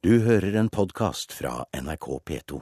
Du hører en podkast fra NRK P2.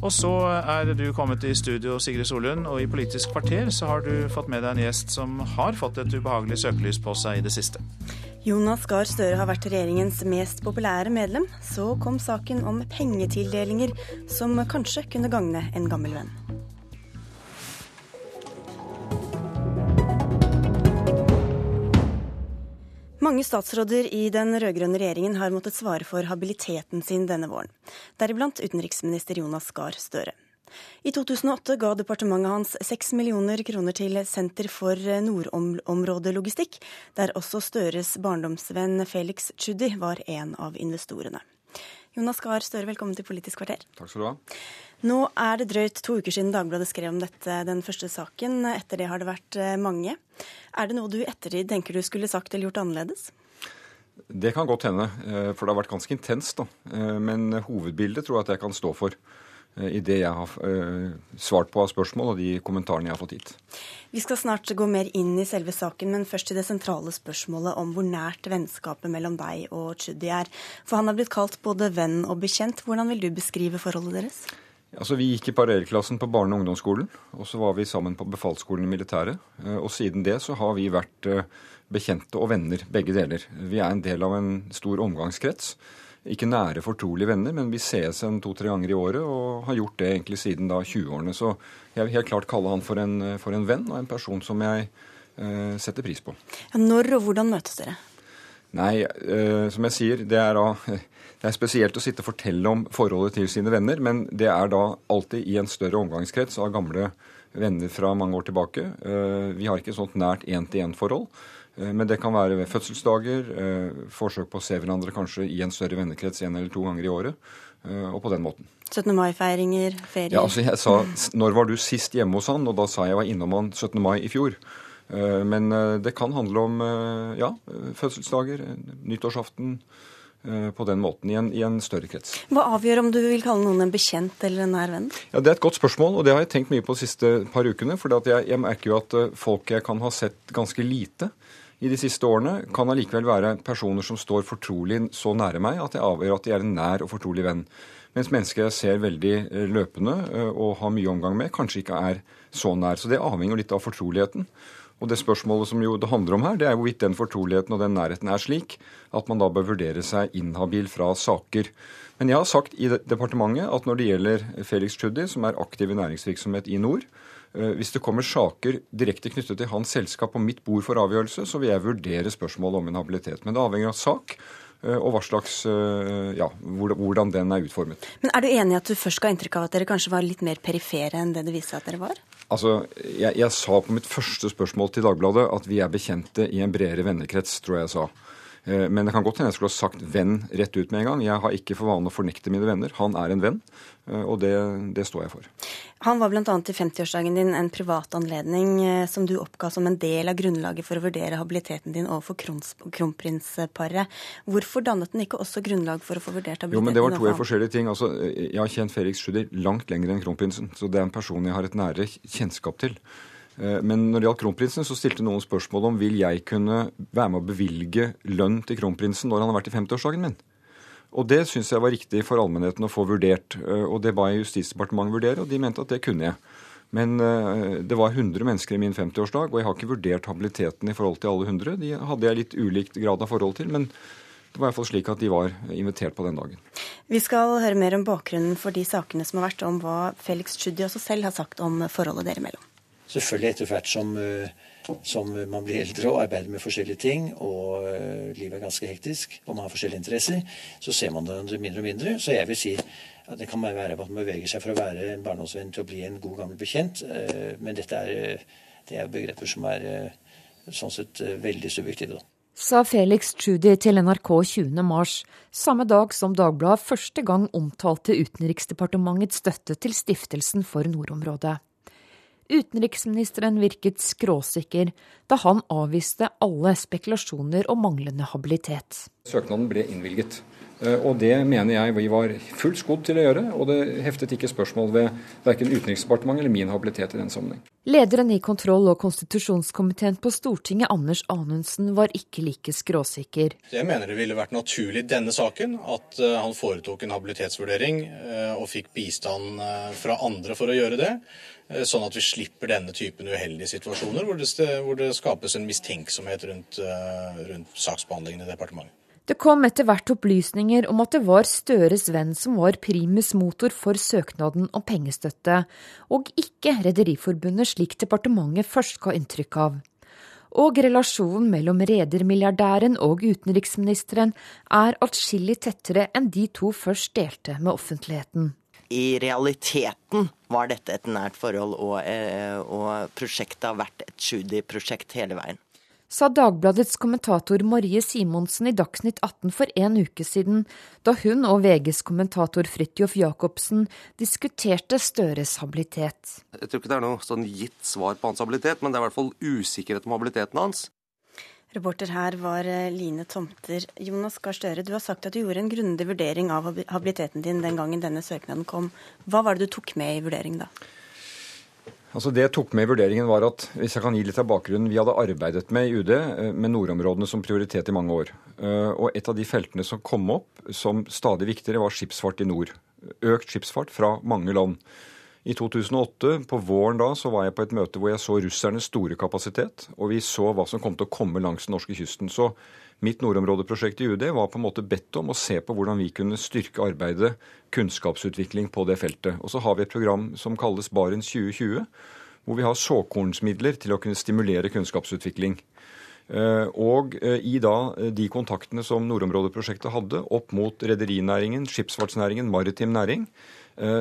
Og så er du kommet i studio, Sigrid Solund, og i Politisk kvarter så har du fått med deg en gjest som har fått et ubehagelig søkelys på seg i det siste. Jonas Gahr Støre har vært regjeringens mest populære medlem. Så kom saken om pengetildelinger, som kanskje kunne gagne en gammel venn. Mange statsråder i den rød-grønne regjeringen har måttet svare for habiliteten sin denne våren, deriblant utenriksminister Jonas Gahr Støre. I 2008 ga departementet hans 6 millioner kroner til Senter for nordområdelogistikk, der også Støres barndomsvenn Felix Tschudi var en av investorene. Jonas Gahr Støre, velkommen til Politisk kvarter. Takk skal du ha. Nå er det drøyt to uker siden Dagbladet skrev om dette, den første saken. Etter det har det vært eh, mange. Er det noe du i ettertid tenker du skulle sagt eller gjort annerledes? Det kan godt hende, eh, for det har vært ganske intenst. da. Eh, men hovedbildet tror jeg at jeg kan stå for i det jeg har svart på av spørsmål og de kommentarene jeg har fått gitt. Vi skal snart gå mer inn i selve saken, men først til det sentrale spørsmålet om hvor nært vennskapet mellom deg og Tschudi er. For han har blitt kalt både venn og bekjent. Hvordan vil du beskrive forholdet deres? Altså, Vi gikk i parallellklassen på barne- og ungdomsskolen, og så var vi sammen på befalsskolen i militæret. Og siden det så har vi vært bekjente og venner, begge deler. Vi er en del av en stor omgangskrets ikke nære, fortrolige venner, men vi ses en to-tre ganger i året og har gjort det egentlig siden da 20-årene. Så jeg vil helt klart kalle han for en, for en venn og en person som jeg eh, setter pris på. Når og hvordan møtes dere? Nei, eh, som jeg sier, det er da det er spesielt å sitte og fortelle om forholdet til sine venner, men det er da alltid i en større omgangskrets av gamle venner fra mange år tilbake. Eh, vi har ikke et sånt nært én-til-én-forhold. Eh, men det kan være ved fødselsdager, eh, forsøk på å se hverandre kanskje i en større vennekrets en eller to ganger i året, og på den måten. 17. mai-feiringer, ferier? Ja, altså jeg sa, Når var du sist hjemme hos han? Og da sa jeg jeg var innom han 17. mai i fjor. Men det kan handle om ja, fødselsdager, nyttårsaften, på den måten, i en, i en, større krets. Hva avgjør om du vil kalle noen en bekjent eller en nær venn? Ja, Det er et godt spørsmål, og det har jeg tenkt mye på de siste par ukene. For jeg, jeg merker jo at folk jeg kan ha sett ganske lite, i de siste årene, kan allikevel være personer som står fortrolig så nære meg at jeg avgjør at de er en nær og fortrolig venn. Mens mennesker jeg ser veldig eh, løpende eh, og har mye omgang med, kanskje ikke er så nær. Så det avhenger litt av fortroligheten. Og det spørsmålet som jo det handler om her, det er hvorvidt den fortroligheten og den nærheten er slik at man da bør vurdere seg inhabil fra saker. Men jeg har sagt i departementet at når det gjelder Felix Tschudi, som er aktiv i næringsvirksomhet i nord, Eh, hvis det kommer saker direkte knyttet til hans selskap på mitt bord for avgjørelse, så vil jeg vurdere spørsmålet om inhabilitet. Men det avhenger av sak og hva slags, eh, ja, hvordan den er utformet. Men Er du enig i at du først ga inntrykk av at dere kanskje var litt mer perifere enn det det viste at dere var? Altså, jeg, jeg sa på mitt første spørsmål til Dagbladet at vi er bekjente i en bredere vennekrets, tror jeg jeg sa. Eh, men det kan godt hende jeg skulle ha sagt 'venn' rett ut med en gang. Jeg har ikke for vane å fornekte mine venner. Han er en venn, eh, og det, det står jeg for. Han var bl.a. i 50-årsdagen din en privat anledning eh, som du oppga som en del av grunnlaget for å vurdere habiliteten din overfor kronprinsparet. Hvorfor dannet den ikke også grunnlag for å få vurdert habiliteten? Jo, men Det var to forskjellige ting. Altså, jeg har kjent Felix Schudi langt lenger enn kronprinsen, så det er en person jeg har et nære kjennskap til. Eh, men når det gjaldt kronprinsen, så stilte noen spørsmål om vil jeg kunne være med å bevilge lønn til kronprinsen når han har vært i 50-årsdagen min. Og det syns jeg var riktig for allmennheten å få vurdert. Eh, og det ba jeg Justisdepartementet vurdere, og de mente at det kunne jeg. Men eh, det var 100 mennesker i min 50-årsdag, og jeg har ikke vurdert habiliteten i forhold til alle 100. De hadde jeg litt ulikt grad av forhold til. men det var i hvert fall slik at de var invitert på den dagen. Vi skal høre mer om bakgrunnen for de sakene som har vært, om hva Felix Tschudi også selv har sagt om forholdet dere imellom. Selvfølgelig etter hvert som, eh, som, man blir eldre og arbeider med forskjellige ting, og eh, livet er ganske hektisk, og man har forskjellige interesser, så ser man det mindre og mindre. Så jeg vil si at det kan være at man beveger seg fra å være en barndomsvenn til å bli en god, gammel bekjent. Eh, men dette er, det er begreper som er sånn sett veldig subjektive. Sa Felix Tschudi til NRK 20. mars, samme dag som Dagbladet første gang omtalte Utenriksdepartementets støtte til Stiftelsen for nordområdet. Utenriksministeren virket skråsikker da han avviste alle spekulasjoner om manglende habilitet. Søknaden ble innvilget. Eh, og det mener jeg vi var fullt skodd til å gjøre, og det heftet ikke spørsmål ved verken Utenriksdepartementet eller min habilitet i den sammenheng. Lederen i kontroll- og konstitusjonskomiteen på Stortinget, Anders Anundsen, var ikke like skråsikker. Jeg mener det ville vært naturlig i denne saken at eh, han foretok en habilitetsvurdering eh, og fikk bistand fra andre for å gjøre det. Sånn at vi slipper denne typen uheldige situasjoner hvor det, hvor det skapes en mistenksomhet rundt, rundt saksbehandlingen i departementet. Det kom etter hvert opplysninger om at det var Støres venn som var primus motor for søknaden om pengestøtte, og ikke Rederiforbundet slik departementet først ga inntrykk av. Og relasjonen mellom redermilliardæren og utenriksministeren er atskillig tettere enn de to først delte med offentligheten. I realiteten var dette et nært forhold, og, eh, og prosjektet har vært et Tschudi-prosjekt hele veien sa Dagbladets kommentator Marie Simonsen i Dagsnytt 18 for en uke siden, da hun og VGs kommentator Fridtjof Jacobsen diskuterte Støres habilitet. Jeg tror ikke det er noe sånn gitt svar på hans habilitet, men det er i hvert fall usikkerhet om habiliteten hans. Reporter her var eh, Line Tomter. Jonas Gahr Støre, du har sagt at du gjorde en grundig vurdering av habiliteten din den gangen denne søknaden kom. Hva var det du tok med i vurdering da? Altså Det jeg tok med i vurderingen var at hvis jeg kan gi litt av bakgrunnen, vi hadde arbeidet med i UD eh, med nordområdene som prioritet i mange år. Eh, og et av de feltene som kom opp som stadig viktigere, var skipsfart i nord. Økt skipsfart fra mange land. I 2008, på våren da, så var jeg på et møte hvor jeg så russernes store kapasitet, og vi så hva som kom til å komme langs den norske kysten. Så Mitt nordområdeprosjekt i UD var på en måte bedt om å se på hvordan vi kunne styrke arbeidet, kunnskapsutvikling på det feltet. Og så har vi et program som kalles Barents 2020, hvor vi har såkornsmidler til å kunne stimulere kunnskapsutvikling. Eh, og eh, i da eh, de kontaktene som nordområdeprosjektet hadde opp mot rederinæringen, skipsfartsnæringen, maritim næring,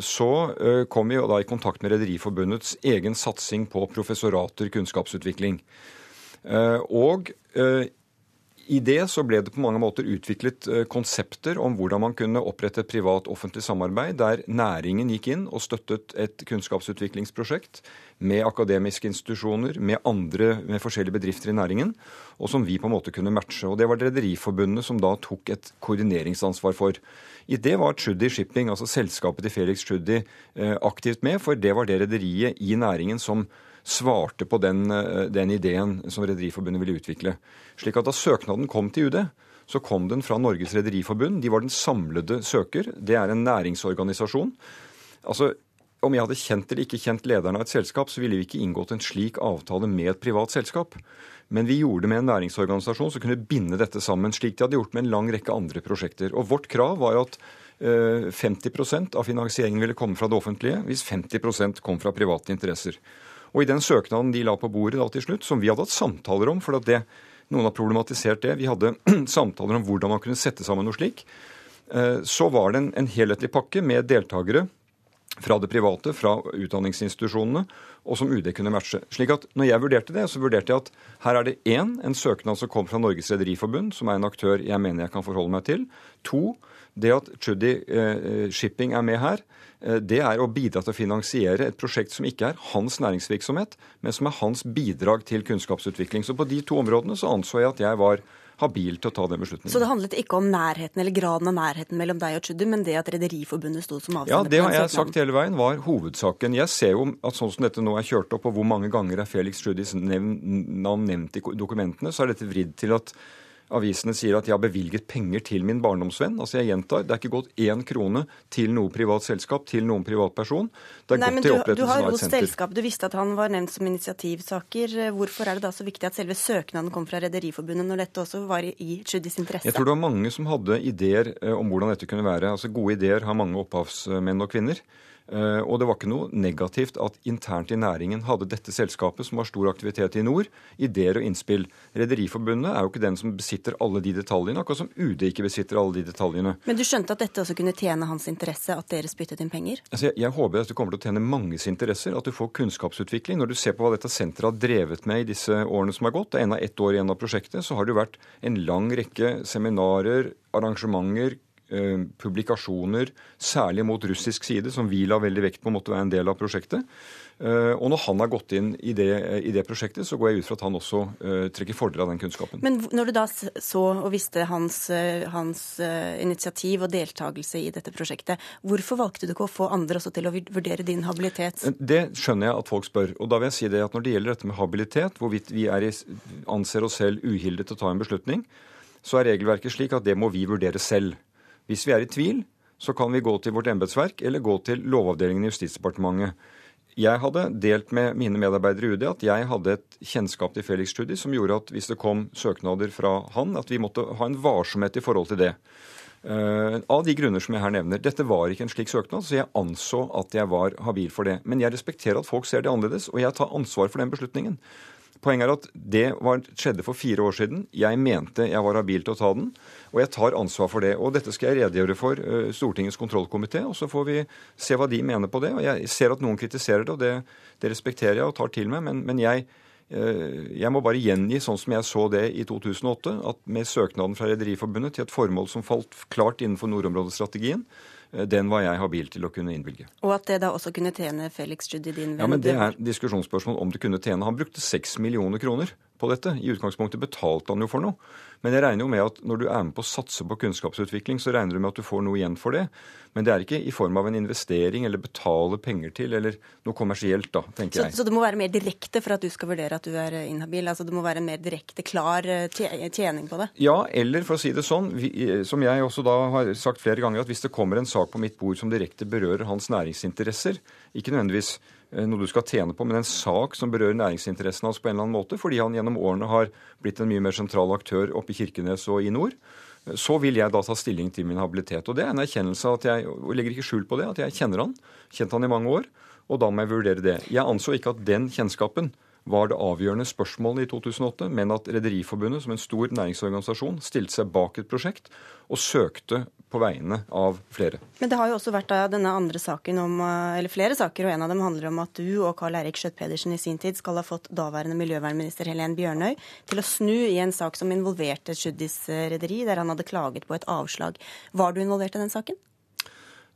så kom vi da i kontakt med Rederiforbundets egen satsing på professorater, kunnskapsutvikling. Og i det så ble det på mange måter utviklet eh, konsepter om hvordan man kunne opprette et privat-offentlig samarbeid der næringen gikk inn og støttet et kunnskapsutviklingsprosjekt med akademiske institusjoner, med andre, med forskjellige bedrifter i næringen, og som vi på en måte kunne matche. Og Det var Rederiforbundet som da tok et koordineringsansvar for. I det var Tschudi Shipping, altså selskapet til Felix Tschudi, eh, aktivt med, for det var det rederiet i næringen som svarte på den, eh, den ideen som Rederiforbundet ville utvikle. Slik at da søknaden kom til UD, så kom den fra Norges Rederiforbund. De var den samlede søker. Det er en næringsorganisasjon. Altså, Om jeg hadde kjent eller ikke kjent lederen av et selskap, så ville vi ikke inngått en slik avtale med et privat selskap. Men vi gjorde det med en næringsorganisasjon som kunne binde dette sammen, slik de hadde gjort med en lang rekke andre prosjekter. Og vårt krav var at 50 eh, av finansieringen ville komme fra det offentlige, hvis 50% kom fra private interesser. Og i den søknaden de la på bordet da til slutt, som vi hadde hatt samtaler om, for det, noen har problematisert det, vi hadde samtaler om hvordan man kunne sette sammen noe slik, eh, så var det en, en helhetlig pakke med deltakere fra det private, fra utdanningsinstitusjonene, og som UD kunne matche. Slik at når jeg vurderte det, så vurderte jeg at her er det én, en søknad som kom fra Norges Rederiforbund, som er en aktør jeg mener jeg kan forholde meg til. To, det at Tschudi eh, Shipping er med her, eh, det er å bidra til å finansiere et prosjekt som ikke er hans næringsvirksomhet, men som er hans bidrag til kunnskapsutvikling. Så på de to områdene så anså jeg at jeg var habil til å ta den beslutningen. Så det handlet ikke om nærheten eller graden av nærheten mellom deg og Tschudi, men det at Rederiforbundet sto som avsender? Ja, det har jeg sagt hele veien var hovedsaken. Jeg ser jo at sånn som dette nå er kjørt opp, og hvor mange ganger er Felix Tschudis navn nevnt i dokumentene, så er dette vridd til at avisene sier at de har bevilget penger til min barndomsvenn. Altså jeg gjentar, Det er ikke gått én krone til noe privat selskap, til noen privatperson. Det er Nei, gått til opprettelsen av et senter. Du har jo selskap, du visste at han var nevnt som initiativsaker. Hvorfor er det da så viktig at selve søknaden kom fra Rederiforbundet, når dette også var i Tschudis interesse? Jeg tror det var mange som hadde ideer eh, om hvordan dette kunne være. Altså Gode ideer har mange opphavsmenn og -kvinner. Eh, og det var ikke noe negativt at internt i næringen hadde dette selskapet, som har stor aktivitet i nord, ideer og innspill. Rederiforbundet er jo ikke den som besitter alle de detaljene, akkurat som UD ikke besitter alle de detaljene. Men du skjønte at dette også kunne tjene hans interesse, at dere spyttet inn penger? Altså, jeg, jeg håper at det kommer til å tjene manges interesser, at du får kunnskapsutvikling. Når du ser på hva dette senteret har drevet med i disse årene som har gått, det er ennå ett år igjen av prosjektet, så har det jo vært en lang rekke seminarer, arrangementer, publikasjoner, særlig mot russisk side, som vi la veldig vekt på måtte være en del av prosjektet. Eh, og når han har gått inn i det, i det, prosjektet, så går jeg ut fra at han også trekker fordel av den kunnskapen. Men når du da så og visste hans, hans initiativ og deltakelse i dette prosjektet, hvorfor valgte du ikke å få andre også til å vurdere din habilitet? Det skjønner jeg at folk spør. Og da vil jeg si det at når det gjelder dette med habilitet, hvorvidt vi i, anser oss selv uhildet til å ta en beslutning, så er regelverket slik at det må vi vurdere selv. Hvis vi er i tvil, så kan vi gå til vårt embetsverk eller gå til Lovavdelingen i Justisdepartementet. Jeg hadde delt med mine medarbeidere i UD at jeg hadde et kjennskap til Felix Tschudi som gjorde at hvis det kom søknader fra han, at vi måtte ha en varsomhet i forhold til det. Uh, av de grunner som jeg her nevner. Dette var ikke en slik søknad, så jeg anså at jeg var habil for det. Men jeg respekterer at folk ser det annerledes, og jeg tar ansvar for den beslutningen. Poenget er at det var, skjedde for fire år siden. Jeg mente jeg var habil til å ta den, og jeg tar ansvar for det. Og dette skal jeg redegjøre for uh, Stortingets kontrollkomité, og så får vi se hva de mener på det. Og jeg ser at noen kritiserer det, og det, det respekterer jeg og tar til meg, men, men jeg, jeg må bare gjengi sånn som jeg så det i 2008, at med søknaden fra Rederiforbundet til et formål som falt klart innenfor nordområdestrategien, Eh, den var jeg habil til å kunne innvilge. Og at det da også kunne tjene Felix Judy, din venn? Ja, men Det er diskusjonsspørsmål om det kunne tjene. Han brukte seks millioner kroner på dette. I utgangspunktet betalte han jo for noe. Men jeg regner jo med at når du er med på å satse på kunnskapsutvikling, så regner du med at du får noe igjen for det. Men det er ikke i form av en investering eller betale penger til, eller noe kommersielt, da, tenker så, jeg. Så det må være mer direkte for at du skal vurdere at du er inhabil? Altså det må være en mer direkte, klar eh, tjening på det? Ja, eller for å si det sånn, vi, som jeg også da har sagt flere ganger, at hvis det kommer en sak på mitt bord som direkte berører hans næringsinteresser, ikke nødvendigvis Eh, noe du skal tjene på, men en sak som berører næringsinteressene hans på en eller annen måte, fordi han gjennom årene har blitt en mye mer sentral aktør oppe i Kirkenes og i nord, så vil jeg da ta stilling til min habilitet. Og det er en erkjennelse at jeg og legger ikke skjul på det, at jeg kjenner han, kjent han i mange år, og da må jeg vurdere det. Jeg anså ikke at den kjennskapen var det avgjørende spørsmålet i 2008, men at Rederiforbundet som en stor næringsorganisasjon stilte seg bak et prosjekt og søkte på vegne av flere. Men det har jo også vært denne andre saken om, eh, eller flere saker, og en av dem handler om at du og Karl Eirik Schjøtt-Pedersen i sin tid skal ha fått daværende miljøvernminister Helen Bjørnøy til å snu i en sak som involverte Tschudis rederi, der han hadde klaget på et avslag. Var du involvert i den saken?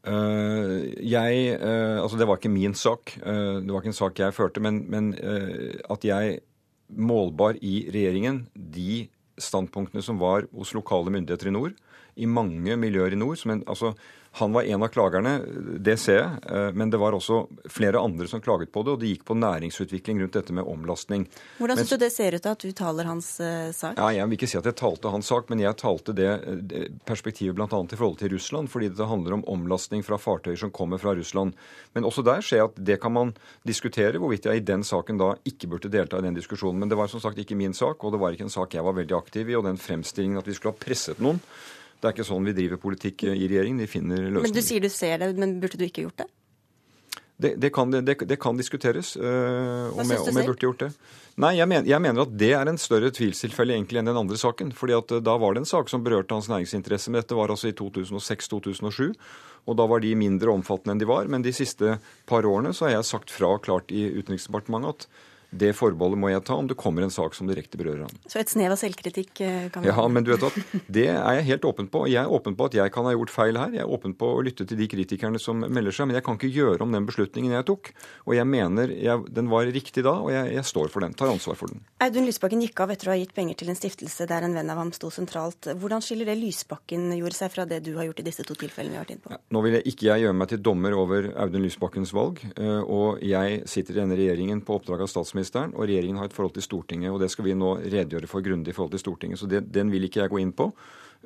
Uh, jeg uh, Altså, det var ikke min sak. Uh, det var ikke en sak jeg førte. Men, men at jeg målbar i regjeringen de standpunktene som var hos lokale myndigheter i nord, i mange miljøer i nord. som en, altså han var en av klagerne, det ser jeg. Eh, men det var også flere andre som klaget på det, og det gikk på næringsutvikling rundt dette med omlastning. Hvordan syns du det ser ut da, at du taler hans uh, sak? Ja, Jeg vil ikke si at jeg talte hans sak, men jeg talte det, det perspektivet bl.a. i forhold til Russland, fordi det handler om omlastning fra fartøyer som kommer fra Russland. Men også der ser jeg at det kan man diskutere, hvorvidt jeg i den saken da ikke burde delta i den diskusjonen. Men det var som sagt ikke min sak, og det var ikke en sak jeg var veldig aktiv i. Og den fremstillingen at vi skulle ha presset noen det er ikke sånn vi driver politikk i regjeringen. Vi finner løsninger. Men Du sier du ser det, men burde du ikke gjort det? Det, det, kan, det, det kan, diskuteres uh, om, jeg, om jeg burde gjort det. Nei, jeg, men, jeg, mener at det er en større tvilstilfelle egentlig enn den andre saken. fordi at uh, Da var det en sak som berørte hans næringsinteresse. Men dette var altså i 2006-2007. Og da var de mindre omfattende enn de var. Men de siste par årene så har jeg sagt fra klart i Utenriksdepartementet at det forbeholdet må jeg ta om det kommer en sak som direkte berører ham. Så et snev av selvkritikk kan vi Ja, men du vet at det er jeg helt åpen på. Jeg er åpen på at jeg kan ha gjort feil her. Jeg er åpen på å lytte til de kritikerne som melder seg. Men jeg kan ikke gjøre om den beslutningen jeg tok. Og jeg mener jeg, den var riktig da, og jeg, jeg, står for den. Tar ansvar for den. Audun Lysbakken gikk av etter å ha gitt penger til en stiftelse der en venn av ham sto sentralt. Hvordan skiller det Lysbakken gjorde seg fra det du har gjort i disse to tilfellene vi har vært inne på? Ja, nå vil jeg ikke jeg gjøre meg til dommer over Audun Lysbakkens valg. Eh, og jeg sitter i denne regjeringen på oppdrag av statsministeren, og regjeringen har et forhold til Stortinget, og det skal vi nå redegjøre for grundig i forhold til Stortinget. Så det, den vil ikke jeg gå inn på.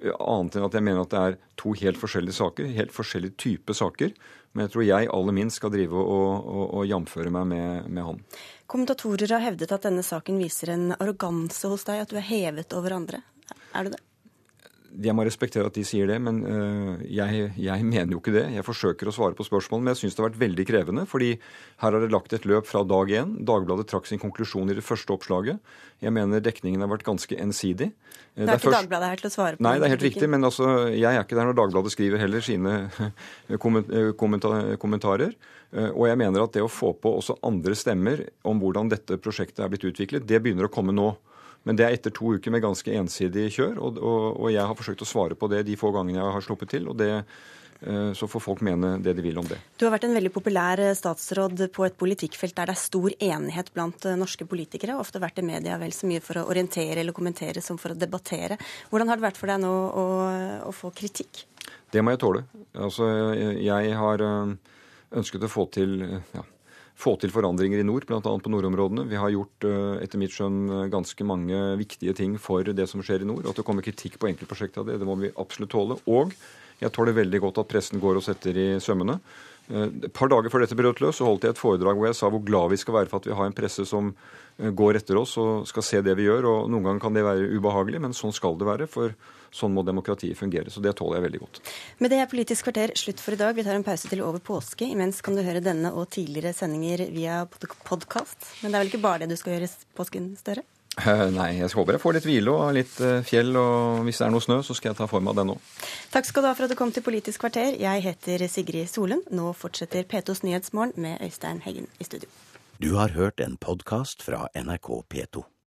Annet enn at jeg mener at det er to helt forskjellige saker, helt forskjellige typer saker. Men jeg tror jeg aller minst skal drive og, og, og jamføre meg med, med, han. Kommentatorer har hevdet at denne saken viser en arroganse hos deg, at du er hevet over andre. Er du det? Jeg må respektere at de sier det, men uh, jeg, jeg, mener jo ikke det. Jeg forsøker å svare på spørsmål, men jeg syns det har vært veldig krevende. fordi her har det lagt et løp fra dag én. Dagbladet trakk sin konklusjon i det første oppslaget. Jeg mener dekningen har vært ganske ensidig. Det er, det er ikke først... Dagbladet her til å svare på. Nei, det er helt riktig. Men altså, jeg er ikke der når Dagbladet skriver heller sine kommentarer. Og jeg mener at det å få på også andre stemmer om hvordan dette prosjektet er blitt utviklet, det begynner å komme nå. Men det er etter to uker med ganske ensidig kjør, og, og, og jeg har forsøkt å svare på det de få gangene jeg har sluppet til. og det eh, så får folk mene det de vil om det. Du har vært en veldig populær eh, statsråd på et politikkfelt der det er stor enighet blant eh, norske politikere. Ofte vært i media vel så mye for å orientere eller kommentere som for å debattere. Hvordan har det vært for deg nå å, å få kritikk? Det må jeg tåle. Altså, jeg har ønsket å få til ja, få til forandringer i nord, bl.a. på nordområdene. Vi har gjort eh, etter mitt skjønn ganske mange viktige ting for det som skjer i nord. At det kommer kritikk på enkeltprosjekter av det, det må vi absolutt tåle. Og jeg tåler veldig godt at pressen går oss etter i sømmene. Eh, et par dager før dette brøt løs, så holdt jeg et foredrag hvor jeg sa hvor glad vi skal være for at vi har en presse som eh, går etter oss og skal se det vi gjør. og Noen ganger kan det være ubehagelig, men sånn skal det være. for Sånn må demokratiet fungere. Så det tåler jeg veldig godt. Med det er Politisk kvarter slutt for i dag. Vi tar en pause til over påske. Imens kan du høre denne og tidligere sendinger via podkast. Men det er vel ikke bare det du skal gjøre påsken, Støre? Eh, nei, jeg håper jeg får litt hvile og litt eh, fjell. Og hvis det er noe snø, så skal jeg ta for meg av det nå. Takk skal du ha for at du kom til Politisk kvarter. Jeg heter Sigrid Solund. Nå fortsetter P2s Nyhetsmorgen med Øystein Heggen i studio. Du har hørt en podkast fra NRK P2.